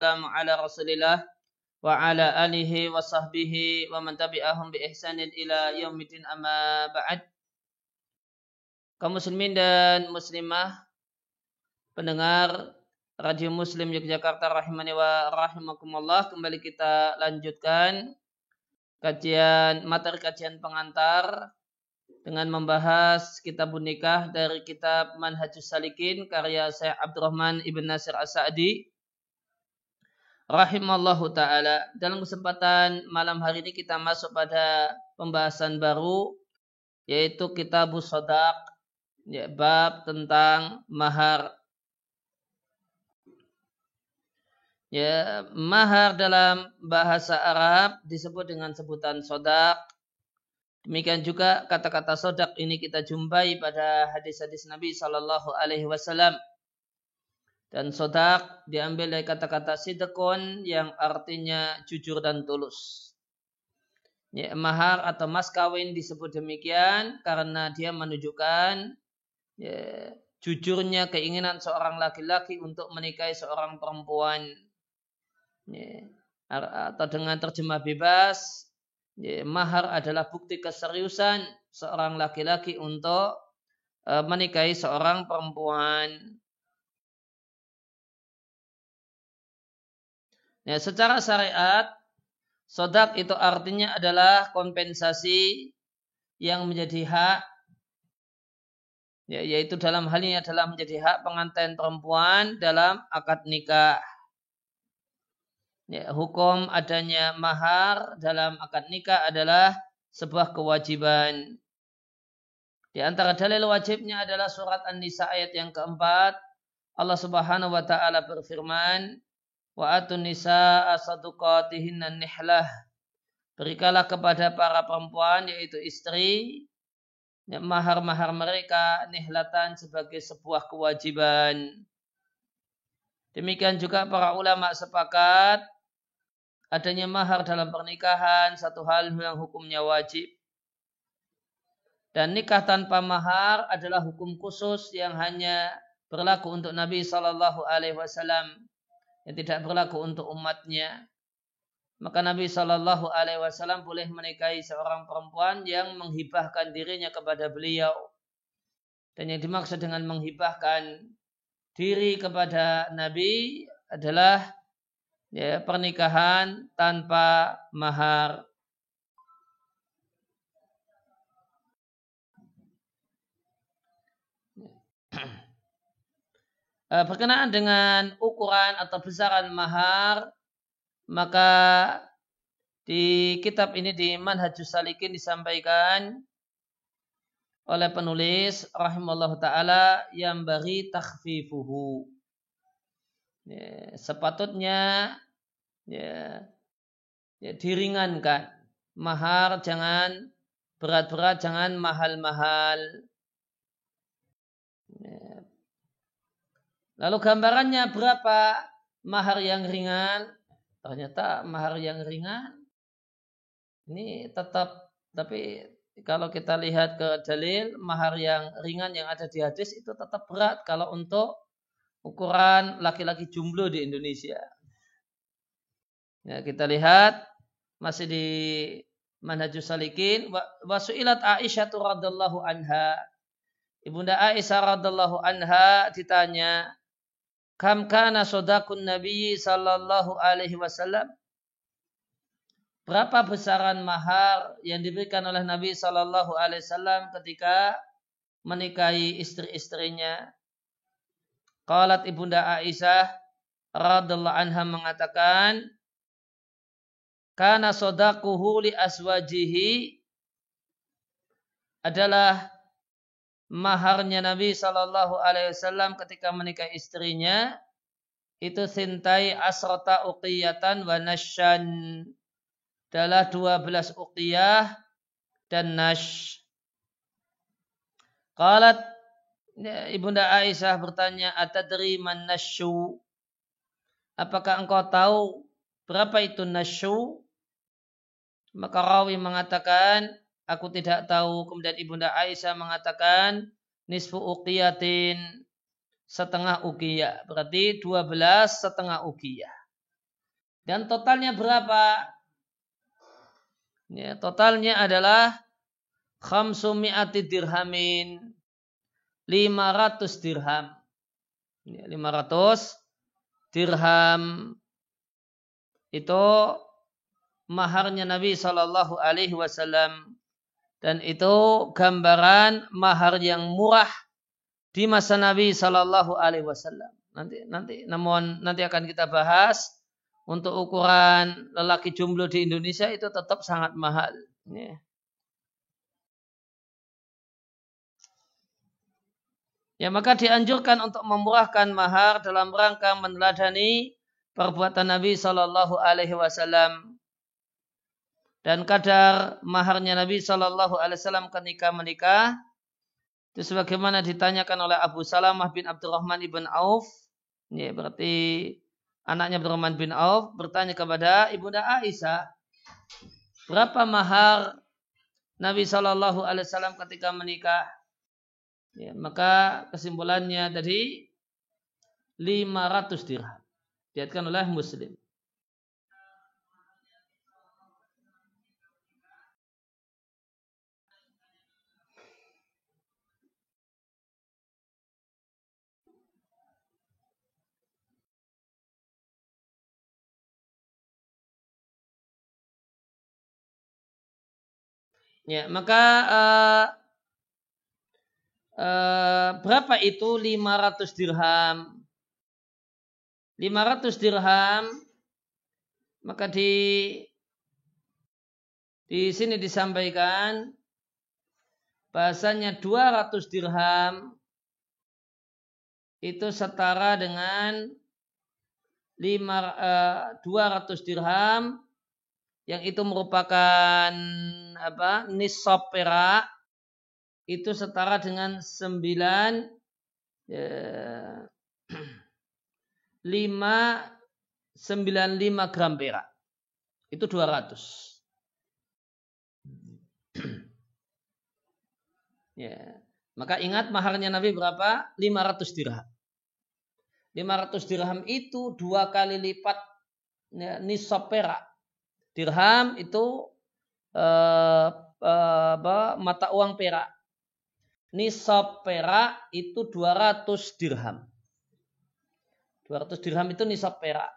rasulillah wa ala alihi wa sahbihi wa man tabi'ahum bi ihsanin ila yaumidin amma ba'd. Kaum muslimin dan muslimah pendengar Radio Muslim Yogyakarta rahimani wa rahimakumullah kembali kita lanjutkan kajian materi kajian pengantar dengan membahas kitab nikah dari kitab Manhajus Salikin karya Syekh Abdurrahman Ibn Nasir As-Sa'di rahimallahu taala. Dalam kesempatan malam hari ini kita masuk pada pembahasan baru yaitu kitab Sodak ya, bab tentang mahar Ya, mahar dalam bahasa Arab disebut dengan sebutan sodak Demikian juga kata-kata sodak ini kita jumpai pada hadis-hadis Nabi Shallallahu Alaihi Wasallam. Dan sodak diambil dari kata-kata sidekon yang artinya jujur dan tulus. Ya, mahar atau mas kawin disebut demikian karena dia menunjukkan ya, jujurnya keinginan seorang laki-laki untuk menikahi seorang perempuan. Ya, atau dengan terjemah bebas Ya, mahar adalah bukti keseriusan seorang laki-laki untuk e, menikahi seorang perempuan. Ya, secara syariat, sodak itu artinya adalah kompensasi yang menjadi hak, ya, yaitu dalam hal ini adalah menjadi hak pengantin perempuan dalam akad nikah ya, hukum adanya mahar dalam akad nikah adalah sebuah kewajiban. Di antara dalil wajibnya adalah surat An-Nisa ayat yang keempat. Allah Subhanahu wa taala berfirman, "Wa atun nisa asaduqatihinna nihlah." Berikanlah kepada para perempuan yaitu istri mahar-mahar mereka nihlatan sebagai sebuah kewajiban. Demikian juga para ulama sepakat adanya mahar dalam pernikahan satu hal yang hukumnya wajib. Dan nikah tanpa mahar adalah hukum khusus yang hanya berlaku untuk Nabi Shallallahu Alaihi Wasallam yang tidak berlaku untuk umatnya. Maka Nabi Shallallahu Alaihi Wasallam boleh menikahi seorang perempuan yang menghibahkan dirinya kepada beliau. Dan yang dimaksud dengan menghibahkan diri kepada Nabi adalah ya, pernikahan tanpa mahar. Berkenaan dengan ukuran atau besaran mahar, maka di kitab ini di Manhajus Salikin disampaikan oleh penulis rahimallahu taala yang bagi takhfifuhu. Ya, sepatutnya ya, ya diringankan. Mahar jangan berat-berat jangan mahal-mahal lalu gambarannya berapa mahar yang ringan ternyata mahar yang ringan ini tetap tapi kalau kita lihat ke dalil mahar yang ringan yang ada di hadis itu tetap berat kalau untuk ukuran laki-laki jumlah di Indonesia. Ya, kita lihat masih di Manhajus Salikin wasuilat Aisyah radhiyallahu anha. Ibunda Aisyah radhiyallahu anha ditanya, "Kam kana sodakun Nabi sallallahu alaihi wasallam?" Berapa besaran mahar yang diberikan oleh Nabi sallallahu alaihi wasallam ketika menikahi istri-istrinya? Qalat ibunda Aisyah radhiallahu anha mengatakan kana sodakuhu li aswajihi adalah maharnya Nabi Shallallahu Alaihi Wasallam ketika menikah istrinya itu sintai asrota uqiyatan wa nasyan adalah 12 uqiyah dan nash. Qalat Ya, Ibunda Aisyah bertanya, "Atadri man nasyu?" Apakah engkau tahu berapa itu nasyu? Maka rawi mengatakan, aku tidak tahu. Kemudian Ibunda Aisyah mengatakan, nisfu uqiyatin setengah uqiyah. Berarti 12 setengah uqiyah. Dan totalnya berapa? Ya, totalnya adalah khamsumi'ati dirhamin 500 dirham. Ya, 500 dirham itu maharnya Nabi Shallallahu Alaihi Wasallam dan itu gambaran mahar yang murah di masa Nabi Shallallahu Alaihi Wasallam. Nanti nanti namun nanti akan kita bahas untuk ukuran lelaki jomblo di Indonesia itu tetap sangat mahal. Ya. Ya maka dianjurkan untuk memurahkan mahar dalam rangka meneladani perbuatan Nabi Shallallahu Alaihi Wasallam dan kadar maharnya Nabi Shallallahu Alaihi Wasallam ketika menikah itu sebagaimana ditanyakan oleh Abu Salamah bin Abdurrahman ibn Auf ya berarti anaknya Abdurrahman bin Auf bertanya kepada ibunda Aisyah, berapa mahar Nabi Shallallahu Alaihi Wasallam ketika menikah? Ya, maka kesimpulannya dari 500 dirham. Diatkan oleh Muslim. Ya, maka uh, uh, berapa itu 500 dirham? 500 dirham maka di di sini disampaikan bahasanya 200 dirham itu setara dengan 5, uh, 200 dirham yang itu merupakan apa nisab perak itu setara dengan 9 ya, 5 95 gram perak. Itu 200. ya. Maka ingat maharnya Nabi berapa? 500 dirham. 500 dirham itu dua kali lipat ya, nisab perak dirham itu uh, uh, mata uang perak. Nisab perak itu 200 dirham. 200 dirham itu nisab perak.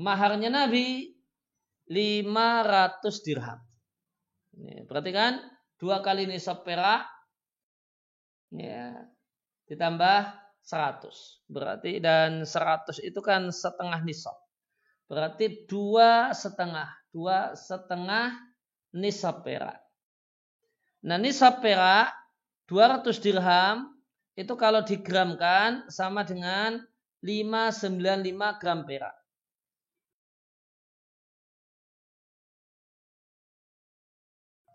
Maharnya Nabi 500 dirham. Ini, kan dua kali nisab perak ya, ditambah 100. Berarti dan 100 itu kan setengah nisab. Berarti dua setengah. Dua setengah nisab perak. Nah nisab perak 200 dirham itu kalau digramkan sama dengan 595 gram perak.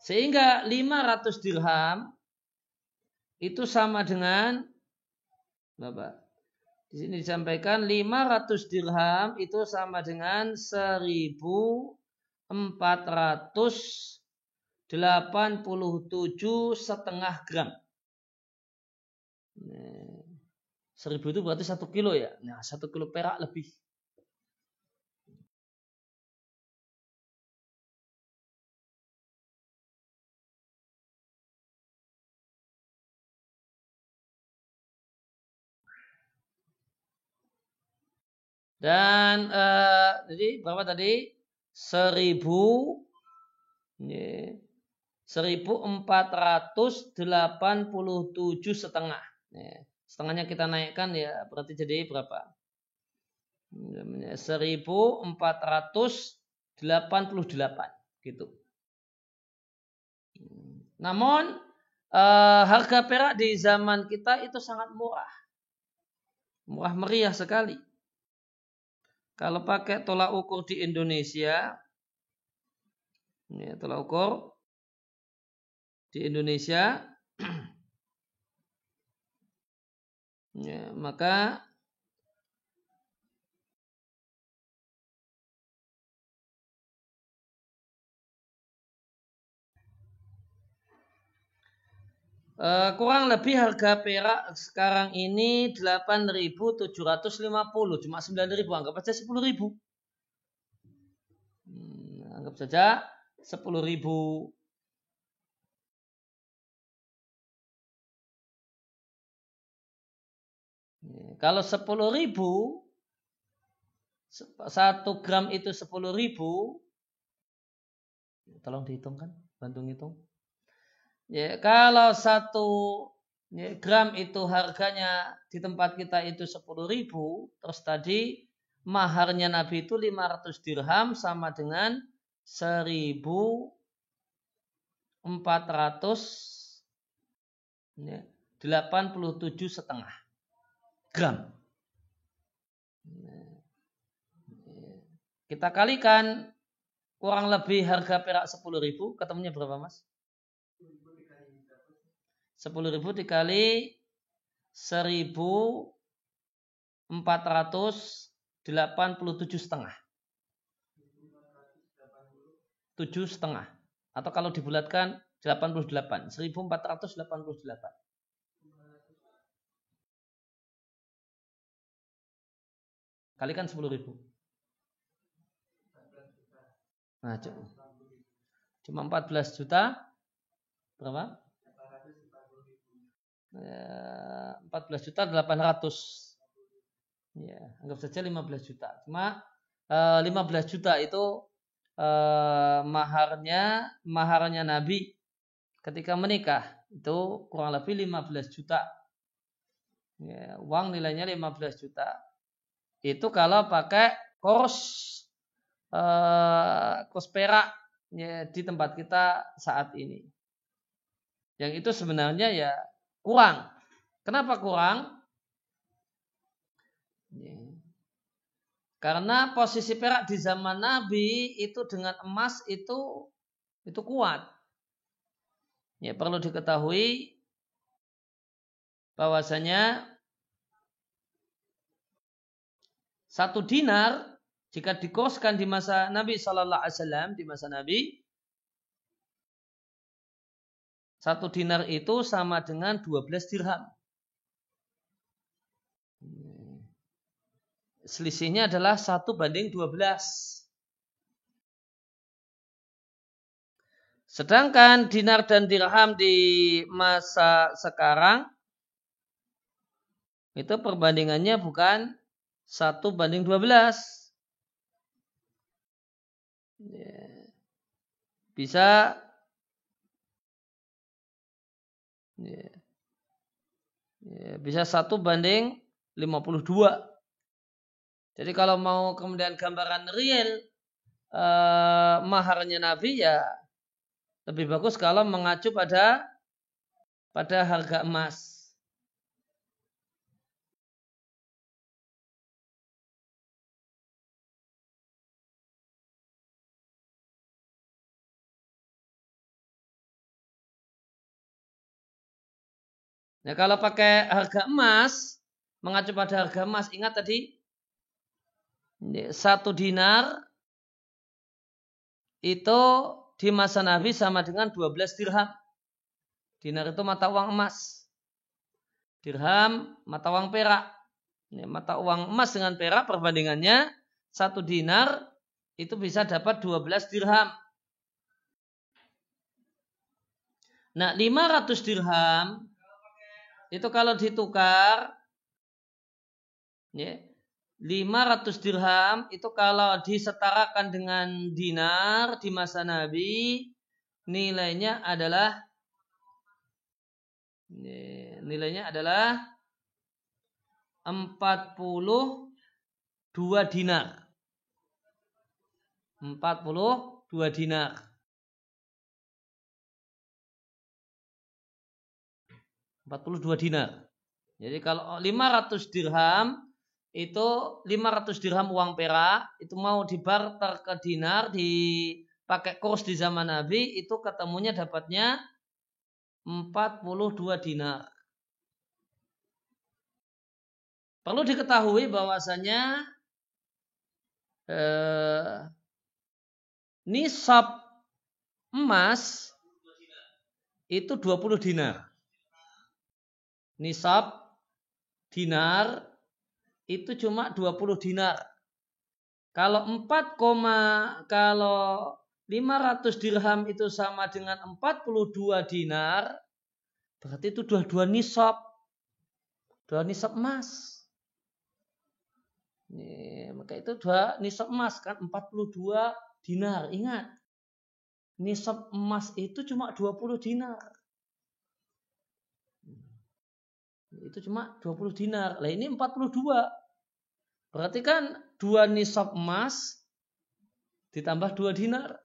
Sehingga 500 dirham itu sama dengan Bapak di sini disampaikan 500 dirham itu sama dengan 1487 setengah gram. Nah, 1000 itu berarti satu kilo ya. Nah, satu kilo perak lebih. Dan uh, jadi berapa tadi? Seribu seribu empat ratus delapan puluh tujuh setengah. Setengahnya kita naikkan ya berarti jadi berapa? Seribu empat ratus delapan puluh delapan gitu. Namun uh, harga perak di zaman kita itu sangat murah. Murah meriah sekali. Kalau pakai tolak ukur di Indonesia, ini tolak ukur di Indonesia, ya, maka Uh, kurang lebih harga perak sekarang ini 8.750 cuma 9.000 anggap aja 10.000 Hmm, anggap saja 10 ribu. Kalau 10 ribu, satu gram itu 10 ribu, tolong dihitung kan, bantu ngitung. Ya, kalau satu ya, gram itu harganya di tempat kita itu 10 ribu, terus tadi maharnya Nabi itu 500 dirham sama dengan 1487 ya, setengah gram. Kita kalikan kurang lebih harga perak 10 ribu, ketemunya berapa mas? 10 ribu dikali 1487 setengah. 7 setengah. Atau kalau dibulatkan 88. 1488. Kalikan 10 ribu. Nah, cuma 14 juta. Berapa? 14 juta 800. Ya, anggap saja 15 juta. Cuma eh, 15 juta itu eh, maharnya maharnya Nabi ketika menikah itu kurang lebih 15 juta. Ya, uang nilainya 15 juta itu kalau pakai kurs kurs perak ya, di tempat kita saat ini. Yang itu sebenarnya ya kurang. Kenapa kurang? Ya. Karena posisi perak di zaman Nabi itu dengan emas itu itu kuat. Ya perlu diketahui bahwasanya Satu dinar jika dikoskan di masa Nabi Shallallahu Alaihi Wasallam di masa Nabi satu dinar itu sama dengan 12 dirham. Selisihnya adalah satu banding 12. Sedangkan dinar dan dirham di masa sekarang itu perbandingannya bukan satu banding dua belas. Ya. Bisa ya. Bisa satu banding lima puluh dua. Jadi kalau mau kemudian gambaran real eh, maharnya Nabi ya lebih bagus kalau mengacu pada pada harga emas. Nah kalau pakai harga emas, mengacu pada harga emas, ingat tadi satu dinar itu di masa Nabi sama dengan 12 dirham. Dinar itu mata uang emas. Dirham mata uang perak. Mata uang emas dengan perak perbandingannya satu dinar itu bisa dapat 12 dirham. Nah 500 dirham itu kalau ditukar ya, 500 dirham itu kalau disetarakan dengan dinar di masa Nabi nilainya adalah ya, nilainya adalah 42 dinar. 42 dinar. 42 dinar. Jadi kalau 500 dirham itu 500 dirham uang perak itu mau dibarter ke dinar dipakai kurs di zaman Nabi itu ketemunya dapatnya 42 dinar. Perlu diketahui bahwasanya eh, nisab emas itu 20 dinar nisab dinar itu cuma 20 dinar. Kalau 4, kalau 500 dirham itu sama dengan 42 dinar, berarti itu dua-dua nisab. Dua nisab emas. Ini, maka itu dua nisab emas kan 42 dinar. Ingat, nisab emas itu cuma 20 dinar. Itu cuma 20 dinar. Lah ini 42. Berarti kan dua nisab emas ditambah dua dinar.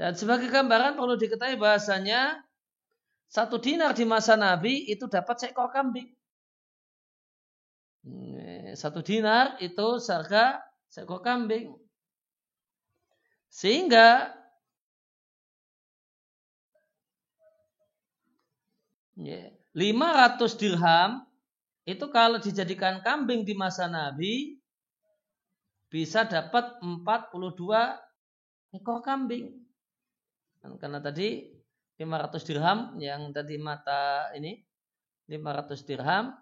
Dan sebagai gambaran perlu diketahui bahasanya satu dinar di masa Nabi itu dapat seekor kambing. Satu dinar itu seharga seekor kambing. Sehingga 500 dirham itu kalau dijadikan kambing di masa Nabi bisa dapat 42 ekor kambing. Karena tadi 500 dirham yang tadi mata ini 500 dirham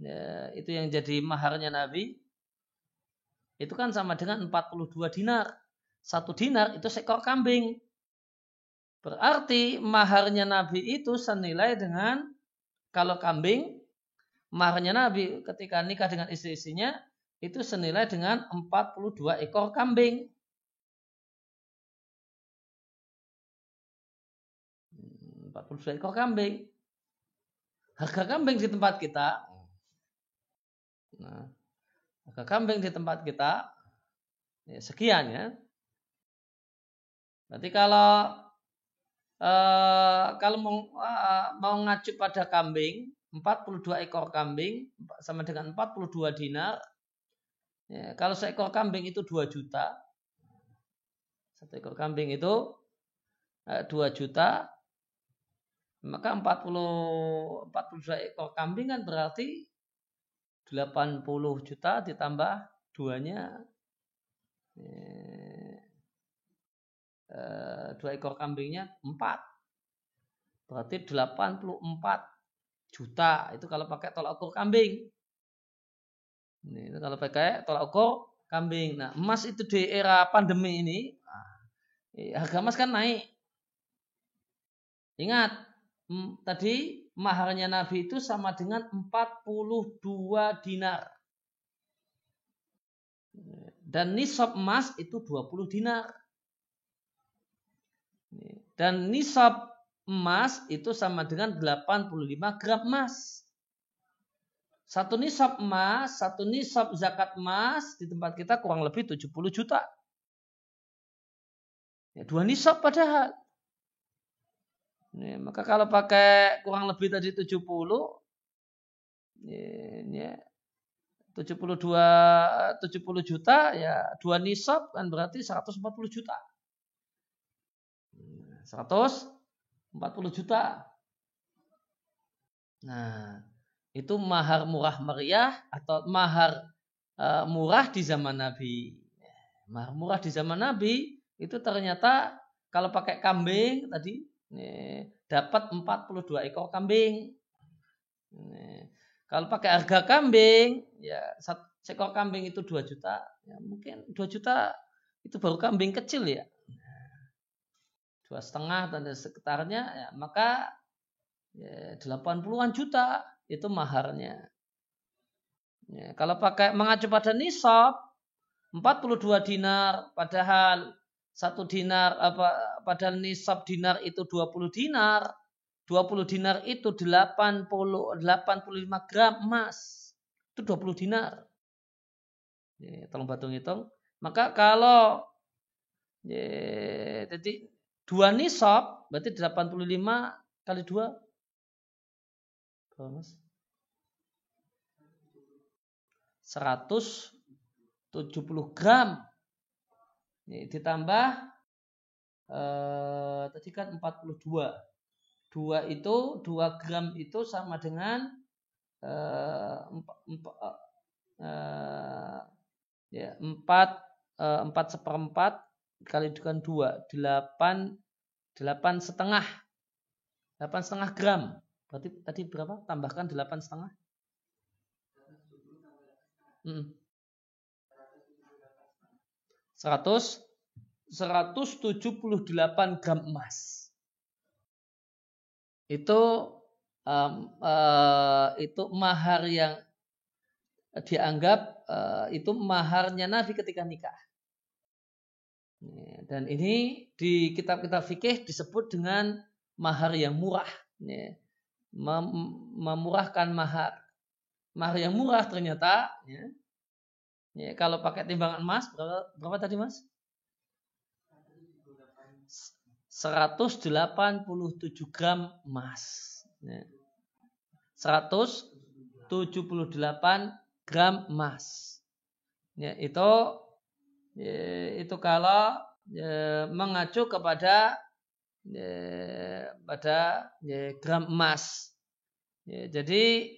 ya, itu yang jadi maharnya Nabi itu kan sama dengan 42 dinar. Satu dinar itu seekor kambing. Berarti maharnya Nabi itu senilai dengan kalau kambing, maharnya Nabi ketika nikah dengan istri-istrinya itu senilai dengan 42 ekor kambing. 42 ekor kambing. Harga kambing di tempat kita. Nah, harga kambing di tempat kita ya, sekian ya. Berarti kalau Uh, kalau mau, uh, mau ngacu pada kambing, 42 ekor kambing sama dengan 42 dinar. Ya, kalau seekor kambing itu 2 juta. Satu ekor kambing itu uh, eh, 2 juta. Maka 40 42 ekor kambing kan berarti 80 juta ditambah duanya ya, Eh, dua ekor kambingnya empat. Berarti 84 juta. Itu kalau pakai tolak ukur kambing. Ini itu kalau pakai tolak ukur kambing. Nah, emas itu di era pandemi ini, nah, harga emas kan naik. Ingat, tadi maharnya Nabi itu sama dengan 42 dinar. Dan nisab emas itu 20 dinar. Dan nisab emas itu sama dengan 85 gram emas. Satu nisab emas, satu nisab zakat emas di tempat kita kurang lebih 70 juta. Ya, dua nisab padahal. Ya, maka kalau pakai kurang lebih tadi 70, ya, ya, 72 70 juta ya dua nisab kan berarti 140 juta. 140 juta. Nah, itu mahar murah meriah atau mahar uh, murah di zaman Nabi. Mahar murah di zaman Nabi itu ternyata kalau pakai kambing tadi nih, dapat 42 ekor kambing. Nih, kalau pakai harga kambing ya seekor kambing itu 2 juta. Ya, mungkin 2 juta itu baru kambing kecil ya dua setengah dan sekitarnya ya, maka ya, 80-an juta itu maharnya. Ya, kalau pakai mengacu pada nisab 42 dinar padahal satu dinar apa padahal nisab dinar itu 20 dinar 20 dinar itu 80 85 gram emas. Itu 20 dinar. Ya, tolong batung hitung maka kalau ya, jadi Dua nisab berarti 85 kali dua berapa mas? 170 gram. Ini ditambah eh, tadi kan 42. Dua itu, dua gram itu sama dengan eh, empat, empat, eh, ya, empat, eh, empat seperempat kali dengan dua delapan delapan setengah delapan setengah gram berarti tadi berapa tambahkan delapan setengah Hmm. 100 178 gram emas. Itu um, uh, itu mahar yang dianggap uh, itu maharnya Nabi ketika nikah. Dan ini di kitab-kitab fikih disebut dengan mahar yang murah. Mem memurahkan mahar. Mahar yang murah ternyata ya, ya, kalau pakai timbangan emas berapa, berapa tadi mas? 187 gram emas. Ya. 178 gram emas. Ya, itu ya, itu kalau mengacu kepada pada gram emas. Jadi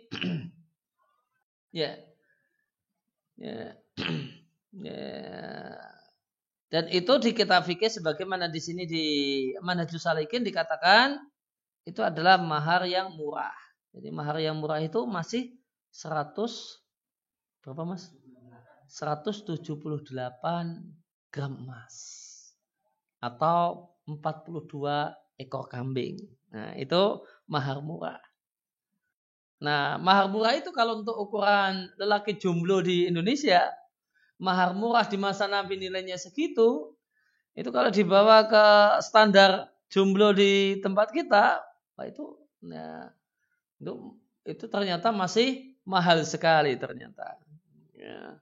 ya ya, ya dan itu di kitab fikih sebagaimana di sini di Manhajus Salikin dikatakan itu adalah mahar yang murah. Jadi mahar yang murah itu masih 100 berapa Mas? 178 gram emas atau 42 ekor kambing. Nah, itu mahar murah. Nah, mahar murah itu kalau untuk ukuran lelaki jomblo di Indonesia mahar murah di masa Nabi nilainya segitu, itu kalau dibawa ke standar jomblo di tempat kita, itu ya, itu, itu ternyata masih mahal sekali ternyata. Ya.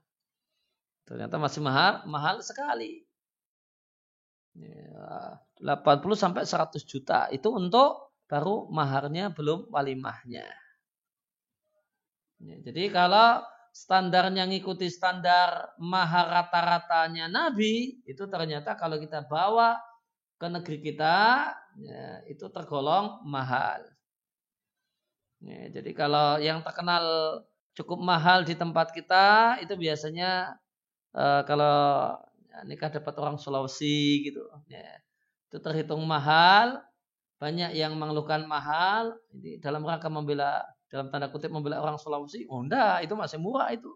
Ternyata masih mahal, mahal sekali. Ya, 80 sampai 100 juta itu untuk baru maharnya belum walimahnya. Ya, jadi kalau standarnya ngikuti standar mahar rata-ratanya Nabi, itu ternyata kalau kita bawa ke negeri kita, ya, itu tergolong mahal. Ya, jadi kalau yang terkenal cukup mahal di tempat kita, itu biasanya uh, kalau ya, nikah dapat orang Sulawesi gitu, ya, itu terhitung mahal. Banyak yang mengeluhkan mahal, ini dalam rangka membela dalam tanda kutip membela orang Sulawesi, oh enggak, itu masih murah itu.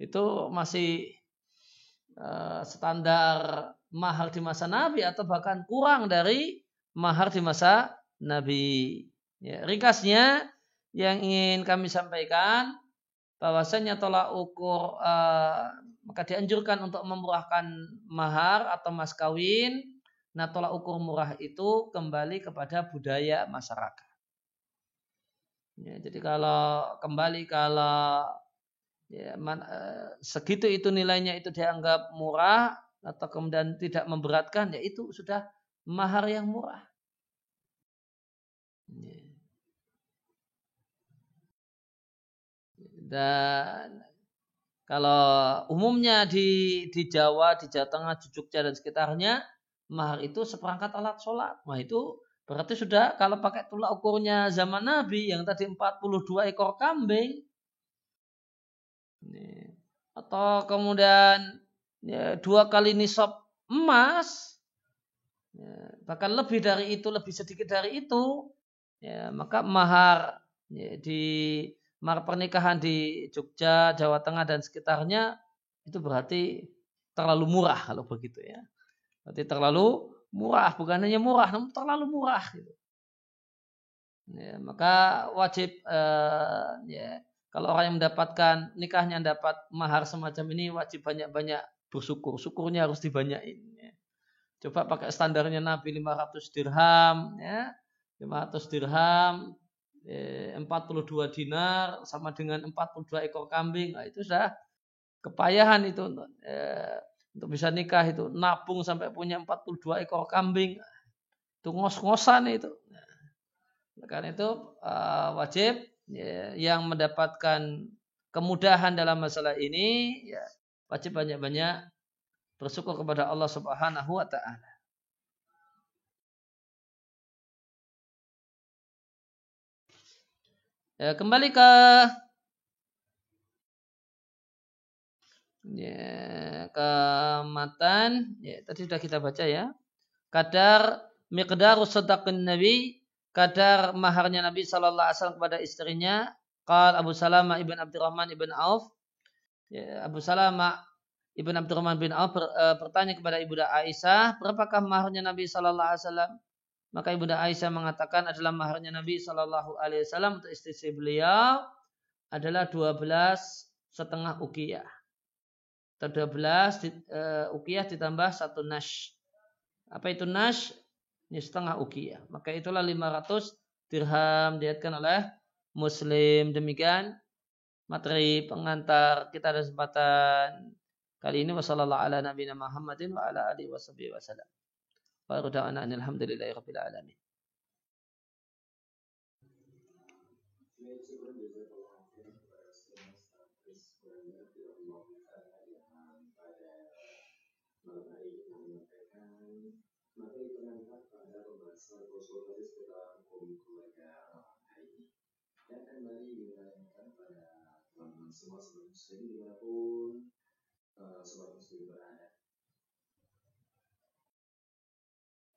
Itu masih uh, standar mahar di masa Nabi atau bahkan kurang dari mahar di masa Nabi. Ya, ringkasnya yang ingin kami sampaikan bahwasanya tolak ukur uh, maka dianjurkan untuk memurahkan mahar atau mas kawin. Nah tolak ukur murah itu kembali kepada budaya masyarakat. Ya, jadi kalau kembali kalau ya, man, eh, segitu itu nilainya itu dianggap murah atau kemudian tidak memberatkan, ya itu sudah mahar yang murah. Ya. Dan kalau umumnya di di Jawa, di Jawa Tengah, di Jogja dan sekitarnya, mahar itu seperangkat alat sholat. Wah itu Berarti sudah kalau pakai tolak ukurnya zaman Nabi yang tadi 42 ekor kambing. Atau kemudian ya, dua kali nisab emas. Ya, bahkan lebih dari itu, lebih sedikit dari itu. Ya, maka mahar ya, di mahar pernikahan di Jogja, Jawa Tengah dan sekitarnya itu berarti terlalu murah kalau begitu ya. Berarti terlalu murah, bukan hanya murah, namun terlalu murah. Gitu. Ya, maka wajib uh, ya kalau orang yang mendapatkan nikahnya dapat mahar semacam ini wajib banyak-banyak bersyukur. Syukurnya harus dibanyakin. Ya. Coba pakai standarnya Nabi 500 dirham, ya 500 dirham, 42 dinar sama dengan 42 ekor kambing. Nah, itu sudah kepayahan itu. Ya, untuk bisa nikah itu nabung sampai punya 42 ekor kambing itu ngos-ngosan itu nah, karena itu uh, wajib ya, yang mendapatkan kemudahan dalam masalah ini ya wajib banyak-banyak bersyukur kepada Allah Subhanahu wa taala. Ya, kembali ke Ya, ke matan, ya, tadi sudah kita baca ya. Kadar miqdar sadaqin Nabi, kadar maharnya Nabi sallallahu alaihi wasallam kepada istrinya, qal Abu Salamah ibn Abdurrahman ibn Auf, ya, Abu Salamah Ibn Abdurrahman bin Auf uh, bertanya kepada Ibunda Aisyah, berapakah maharnya Nabi Shallallahu Alaihi Wasallam? Maka Ibunda Aisyah mengatakan adalah maharnya Nabi Shallallahu Alaihi Wasallam untuk istri beliau adalah 12 setengah ukiyah. Atau 12 uh, ukiyah ditambah satu nash. Apa itu nash? Ini setengah ukiyah. Maka itulah 500 dirham diatkan oleh Muslim. Demikian materi pengantar kita ada kesempatan Kali ini wasallallahu ala nabiyina Muhammadin. Wa da'wana alhamdulillahi. Dan kembali semua muslim di mana pun uh, muslim berada.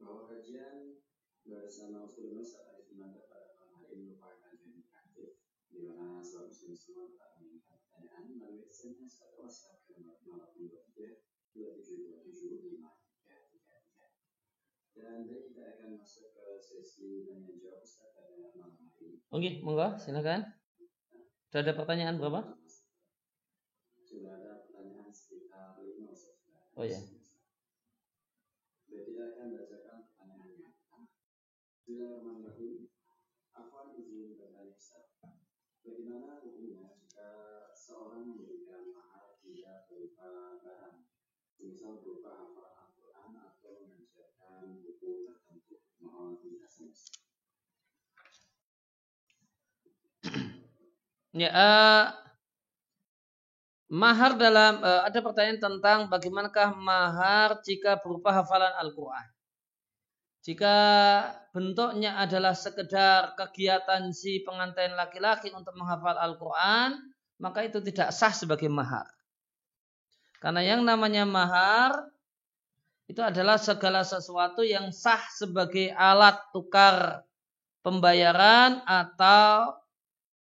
Bahwa kajian bersama Ustaz akan dimantap pada malam hari ini merupakan kajian interaktif di mana muslim semua dapat mengirimkan pertanyaan melalui SMS atau WhatsApp ke nomor 0823 2727 Dan kita akan masuk ke sesi tanya jawab Ustaz pada malam hari ini. Oke, monggo silakan. Sudah ada pertanyaan berapa? Oh ya. Kita akan. Bismillahirrahmanirrahim. Apa izin bertanya Ustaz? Bagaimana hukumnya jika seorang memberikan mahar tidak berupa barang, misal berupa hafalan Al-Quran atau mengajarkan buku tertentu? Mohon penjelasan. Ya, uh, Mahar dalam uh, ada pertanyaan tentang bagaimanakah mahar jika berupa hafalan Al-Qur'an. Jika bentuknya adalah sekedar kegiatan si pengantin laki-laki untuk menghafal Al-Quran, maka itu tidak sah sebagai mahar. Karena yang namanya mahar itu adalah segala sesuatu yang sah sebagai alat tukar pembayaran atau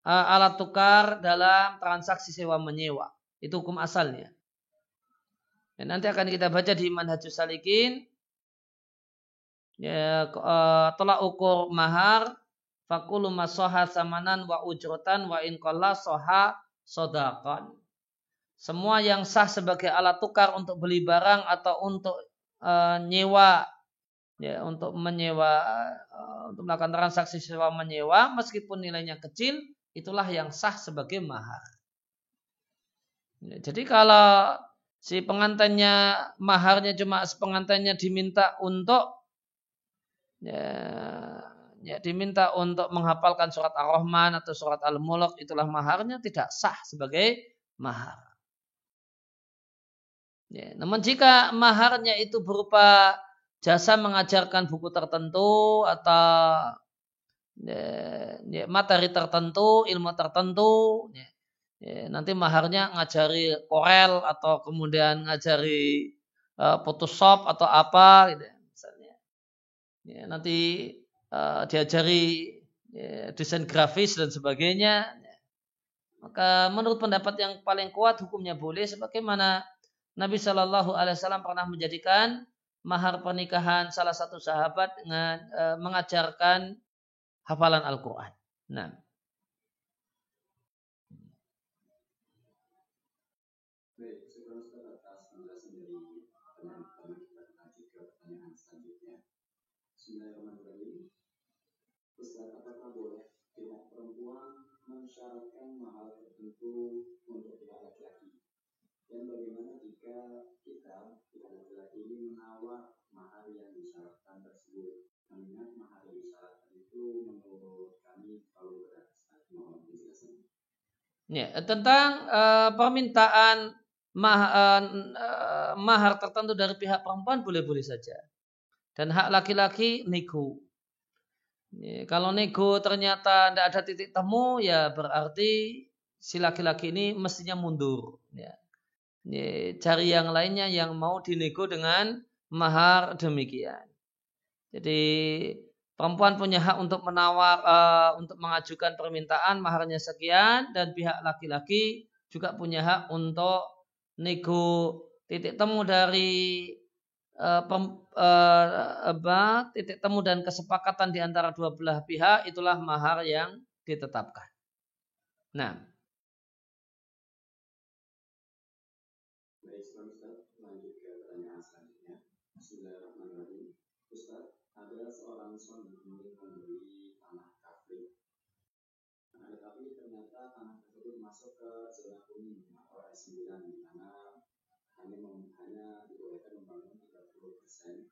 uh, alat tukar dalam transaksi sewa menyewa. Itu hukum asalnya. Dan nanti akan kita baca di Manhajus Salikin. Ya, uh, tolak ukur mahar fakulu masoha samanan wa ujrotan wa inqalla soha sodakan. Semua yang sah sebagai alat tukar untuk beli barang atau untuk uh, nyewa ya untuk menyewa uh, untuk melakukan transaksi sewa menyewa meskipun nilainya kecil itulah yang sah sebagai mahar. Ya, jadi kalau si pengantinnya maharnya cuma pengantinnya diminta untuk ya, ya diminta untuk menghafalkan surat Ar-Rahman atau surat Al-Mulk itulah maharnya tidak sah sebagai mahar. Ya, namun jika maharnya itu berupa jasa mengajarkan buku tertentu atau ya, ya, materi tertentu, ilmu tertentu, ya, Ya, nanti maharnya ngajari Corel atau kemudian ngajari uh, Photoshop atau apa gitu ya. Ya, nanti uh, diajari ya, desain grafis dan sebagainya. Ya. Maka menurut pendapat yang paling kuat hukumnya boleh sebagaimana Nabi Shallallahu Alaihi Wasallam pernah menjadikan mahar pernikahan salah satu sahabat dengan uh, mengajarkan hafalan Al-Quran. Nah. Bismillahirrahmanirrahim. Ustaz, apakah boleh pihak perempuan mensyaratkan mahal tertentu untuk pihak laki-laki? Dan bagaimana jika kita, pihak laki-laki ini menawar mahar yang disyaratkan tersebut? Mengingat mahar yang disyaratkan itu menurut kami terlalu berat. Mohon penjelasan. Ya, tentang uh, permintaan uh, uh, mahar tertentu dari pihak perempuan boleh-boleh saja. Dan hak laki-laki nego. Ya, kalau nego ternyata tidak ada titik temu, ya berarti si laki-laki ini mestinya mundur. Ya. Ya, cari yang lainnya yang mau dinego dengan mahar demikian. Jadi perempuan punya hak untuk menawar, uh, untuk mengajukan permintaan maharnya sekian dan pihak laki-laki juga punya hak untuk nego titik temu dari uh, pem, uh, apa, titik temu dan kesepakatan di antara dua belah pihak itulah mahar yang ditetapkan. Nah,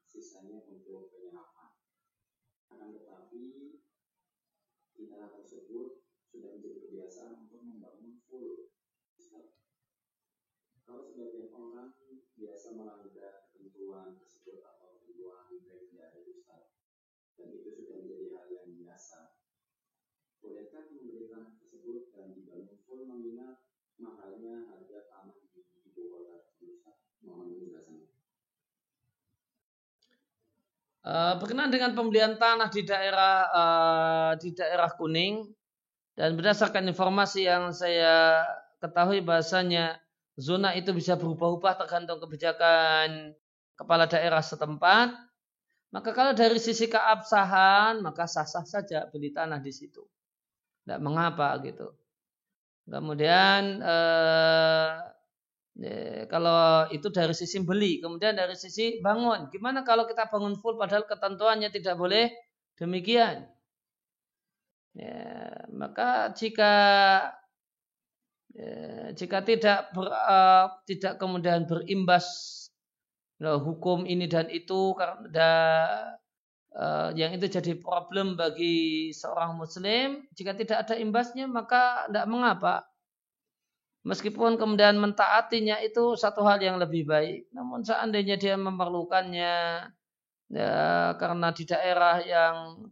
sisanya untuk penyerapan. Akan tetapi tanah tersebut sudah menjadi kebiasaan untuk membangun full. Kalau sebagian orang biasa melanggar ketentuan tersebut atau ketentuan dari Ustaz, dan itu sudah menjadi hal yang biasa, bolehkah memberi tanah tersebut dan dibangun full mengingat mahalnya harga tanah di ibu kota Ustaz? Mohon Eh, berkenaan dengan pembelian tanah di daerah uh, di daerah kuning dan berdasarkan informasi yang saya ketahui bahasanya zona itu bisa berubah-ubah tergantung kebijakan kepala daerah setempat. Maka kalau dari sisi keabsahan maka sah-sah saja beli tanah di situ. Tidak mengapa gitu. Kemudian uh, Ya, kalau itu dari sisi beli, kemudian dari sisi bangun. Gimana kalau kita bangun full padahal ketentuannya tidak boleh demikian? Ya, maka jika ya, jika tidak ber, uh, tidak kemudian berimbas uh, hukum ini dan itu karena uh, yang itu jadi problem bagi seorang muslim, jika tidak ada imbasnya maka tidak mengapa Meskipun kemudian mentaatinya itu satu hal yang lebih baik. Namun seandainya dia memerlukannya ya, karena di daerah yang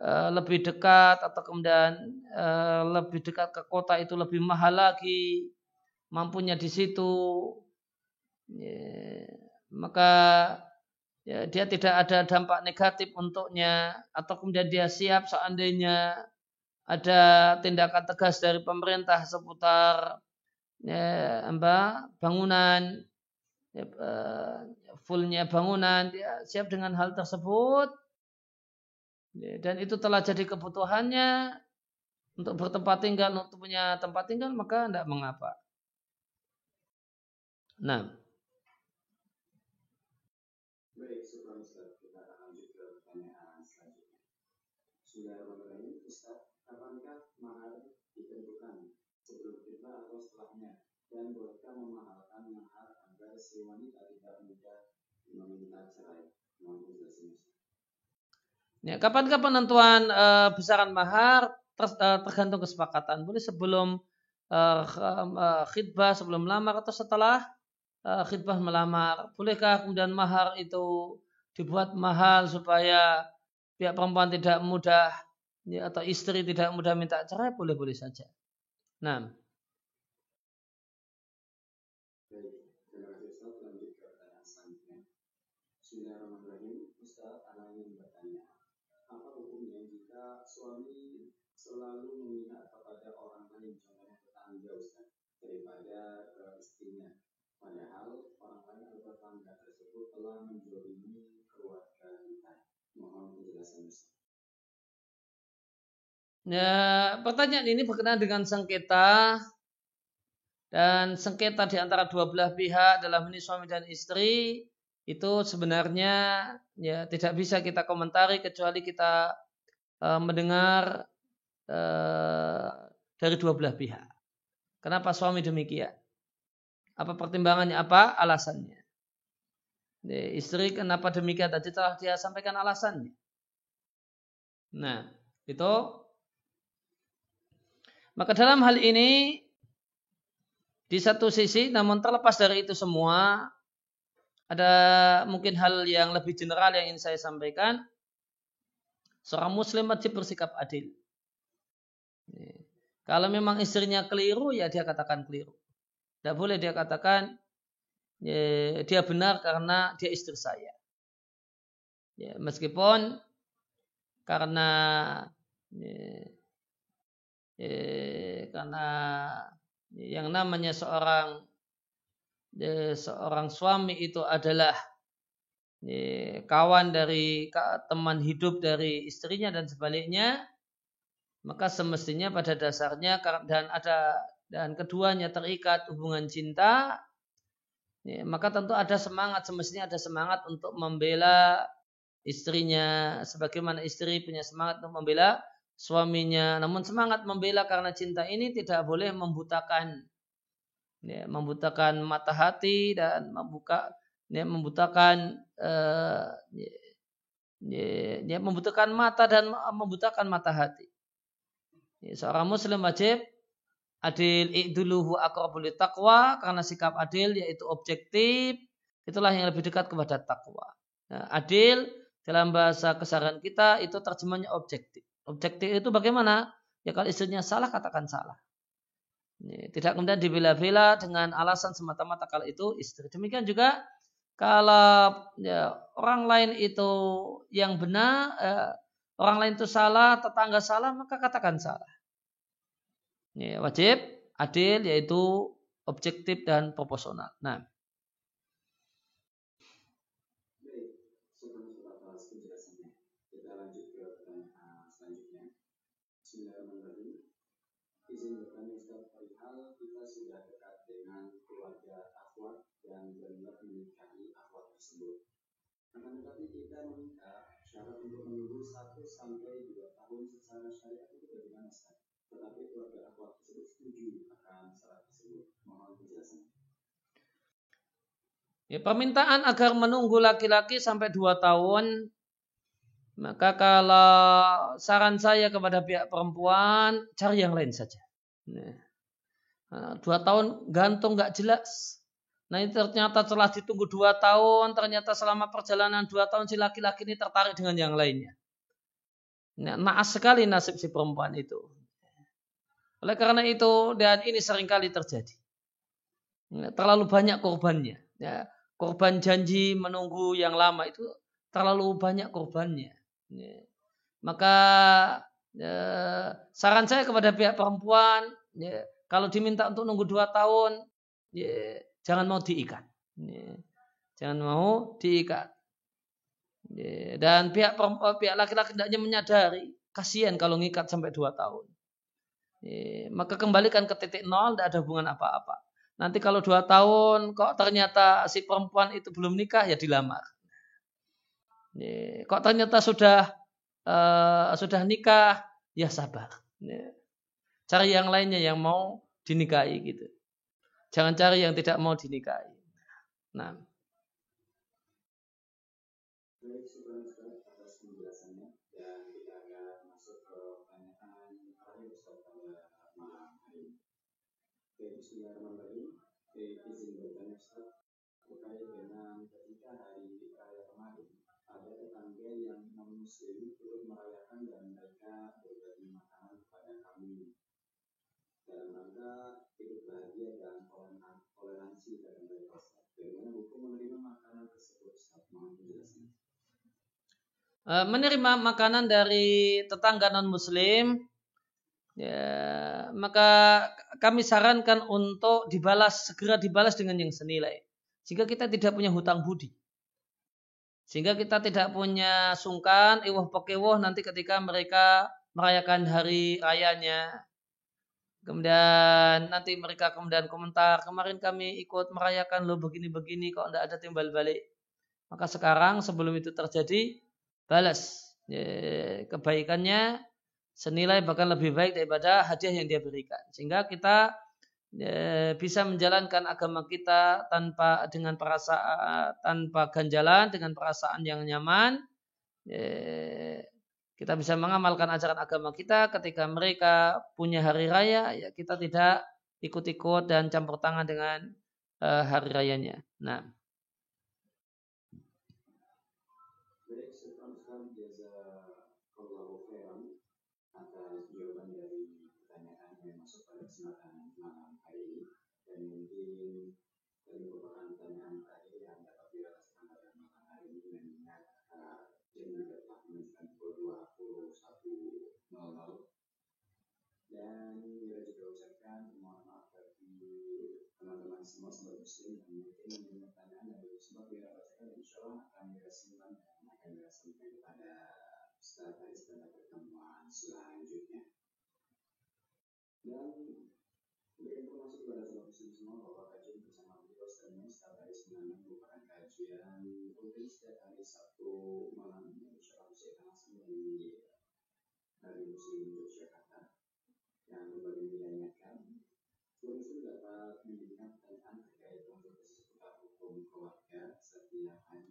uh, lebih dekat atau kemudian uh, lebih dekat ke kota itu lebih mahal lagi, mampunya di situ, ya, maka ya, dia tidak ada dampak negatif untuknya atau kemudian dia siap seandainya ada tindakan tegas dari pemerintah seputar ya, apa, bangunan ya, uh, fullnya bangunan dia siap dengan hal tersebut ya, dan itu telah jadi kebutuhannya untuk bertempat tinggal untuk punya tempat tinggal maka tidak mengapa. Nah. Baik, sebelum kita akan lanjut ke pertanyaan selanjutnya. Bismillahirrahmanirrahim. Ustaz, kapankah mahar ditentukan sebelum kita atau setelahnya dan Ya, kapan kapan penentuan uh, besaran mahar ter, uh, tergantung kesepakatan. Boleh sebelum uh, khidbah, sebelum melamar atau setelah uh, khidbah melamar. Bolehkah kemudian mahar itu dibuat mahal supaya pihak perempuan tidak mudah ya, atau istri tidak mudah minta cerai? Boleh-boleh saja. Nah. Bismillahirrahmanirrahim. Ustaz, anak ingin bertanya, apa hukumnya jika suami selalu memihak kepada orang lain, contohnya tetangga Ustaz, daripada ke istrinya? Padahal orang lain atau tetangga tersebut telah menjolimi keluarga kita. Mohon penjelasan Ustaz. Ya, pertanyaan ini berkenaan dengan sengketa dan sengketa di antara dua belah pihak dalam ini suami dan istri itu sebenarnya ya tidak bisa kita komentari kecuali kita uh, mendengar uh, dari dua belah pihak. Kenapa suami demikian? Apa pertimbangannya? Apa alasannya? Ya, istri kenapa demikian? Tadi telah dia sampaikan alasannya. Nah, itu maka dalam hal ini di satu sisi namun terlepas dari itu semua ada mungkin hal yang lebih general yang ingin saya sampaikan. Seorang muslim wajib bersikap adil. Kalau memang istrinya keliru ya dia katakan keliru. Tidak boleh dia katakan ya, dia benar karena dia istri saya. Ya, meskipun karena ya, eh, karena yang namanya seorang seorang suami itu adalah kawan dari teman hidup dari istrinya dan sebaliknya maka semestinya pada dasarnya dan ada dan keduanya terikat hubungan cinta ya, maka tentu ada semangat semestinya ada semangat untuk membela istrinya sebagaimana istri punya semangat untuk membela suaminya. Namun semangat membela karena cinta ini tidak boleh membutakan ya, membutakan mata hati dan membuka ya, membutakan uh, ya, membutakan mata dan membutakan mata hati ya, seorang muslim wajib adil iduluhu akrabul taqwa karena sikap adil yaitu objektif itulah yang lebih dekat kepada takwa nah, adil dalam bahasa keseharian kita itu terjemahnya objektif. Objektif itu bagaimana? Ya kalau istrinya salah katakan salah. Tidak kemudian dibela-bela dengan alasan semata-mata kalau itu istri. Demikian juga kalau ya, orang lain itu yang benar, eh, orang lain itu salah, tetangga salah, maka katakan salah. Ya, wajib adil yaitu objektif dan proporsional. Nah, Akan tetapi kita meminta syarat untuk menunggu satu sampai dua tahun secara syariat itu bagaimana Ustaz? Tetapi keluarga akhwat tersebut setuju akan syarat tersebut. Mohon penjelasan. Ya, permintaan agar menunggu laki-laki sampai dua tahun maka kalau saran saya kepada pihak perempuan cari yang lain saja. Nah, dua tahun gantung nggak jelas. Nah ini ternyata telah ditunggu dua tahun, ternyata selama perjalanan dua tahun si laki-laki ini tertarik dengan yang lainnya. Nah, naas sekali nasib si perempuan itu. Oleh karena itu, dan ini sering kali terjadi. Nah, terlalu banyak korbannya. Ya, korban janji menunggu yang lama itu terlalu banyak korbannya. Ya. Maka ya, saran saya kepada pihak perempuan, ya, kalau diminta untuk nunggu dua tahun, ya, jangan mau diikat. Jangan mau diikat. Dan pihak perempuan, pihak laki-laki tidaknya menyadari kasihan kalau ngikat sampai dua tahun. Maka kembalikan ke titik nol, tidak ada hubungan apa-apa. Nanti kalau dua tahun kok ternyata si perempuan itu belum nikah ya dilamar. Kok ternyata sudah uh, sudah nikah ya sabar. Cari yang lainnya yang mau dinikahi gitu. Jangan cari yang tidak mau dinikahi. Nah. Dan mereka berbagi makanan kepada kami dalam rangka hidup bahagia dan toleransi dalam mereka Bagaimana hukum menerima makanan tersebut Ustaz? Mohon penjelasan. Eh, menerima makanan dari tetangga non muslim ya maka kami sarankan untuk dibalas segera dibalas dengan yang senilai. Sehingga kita tidak punya hutang budi. Sehingga kita tidak punya sungkan iwah pekewoh nanti ketika mereka merayakan hari rayanya. Kemudian nanti mereka kemudian komentar, kemarin kami ikut merayakan lo begini-begini kok tidak ada timbal balik. Maka sekarang sebelum itu terjadi, balas ya, kebaikannya senilai bahkan lebih baik daripada hadiah yang dia berikan. Sehingga kita ya, bisa menjalankan agama kita tanpa dengan perasaan tanpa ganjalan, dengan perasaan yang nyaman. Ya, kita bisa mengamalkan ajaran agama kita ketika mereka punya hari raya, ya kita tidak ikut-ikut dan campur tangan dengan uh, hari rayanya. Nah. Dan mungkin mendengar pertanyaan dari sebab biar bacakan insya Allah akan dirasakan dan akan dirasakan kepada Ustaz Haris pada pertemuan selanjutnya. Dan berinformasi kepada saudara muslim semua bahwa kajian bersama beliau sebenarnya Ustaz Haris mengenai merupakan kajian rutin setiap hari Sabtu malam insya Allah bisa langsung dari dari Muslim Yogyakarta yang berbagi diingatkan Muslim dapat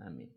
Amin.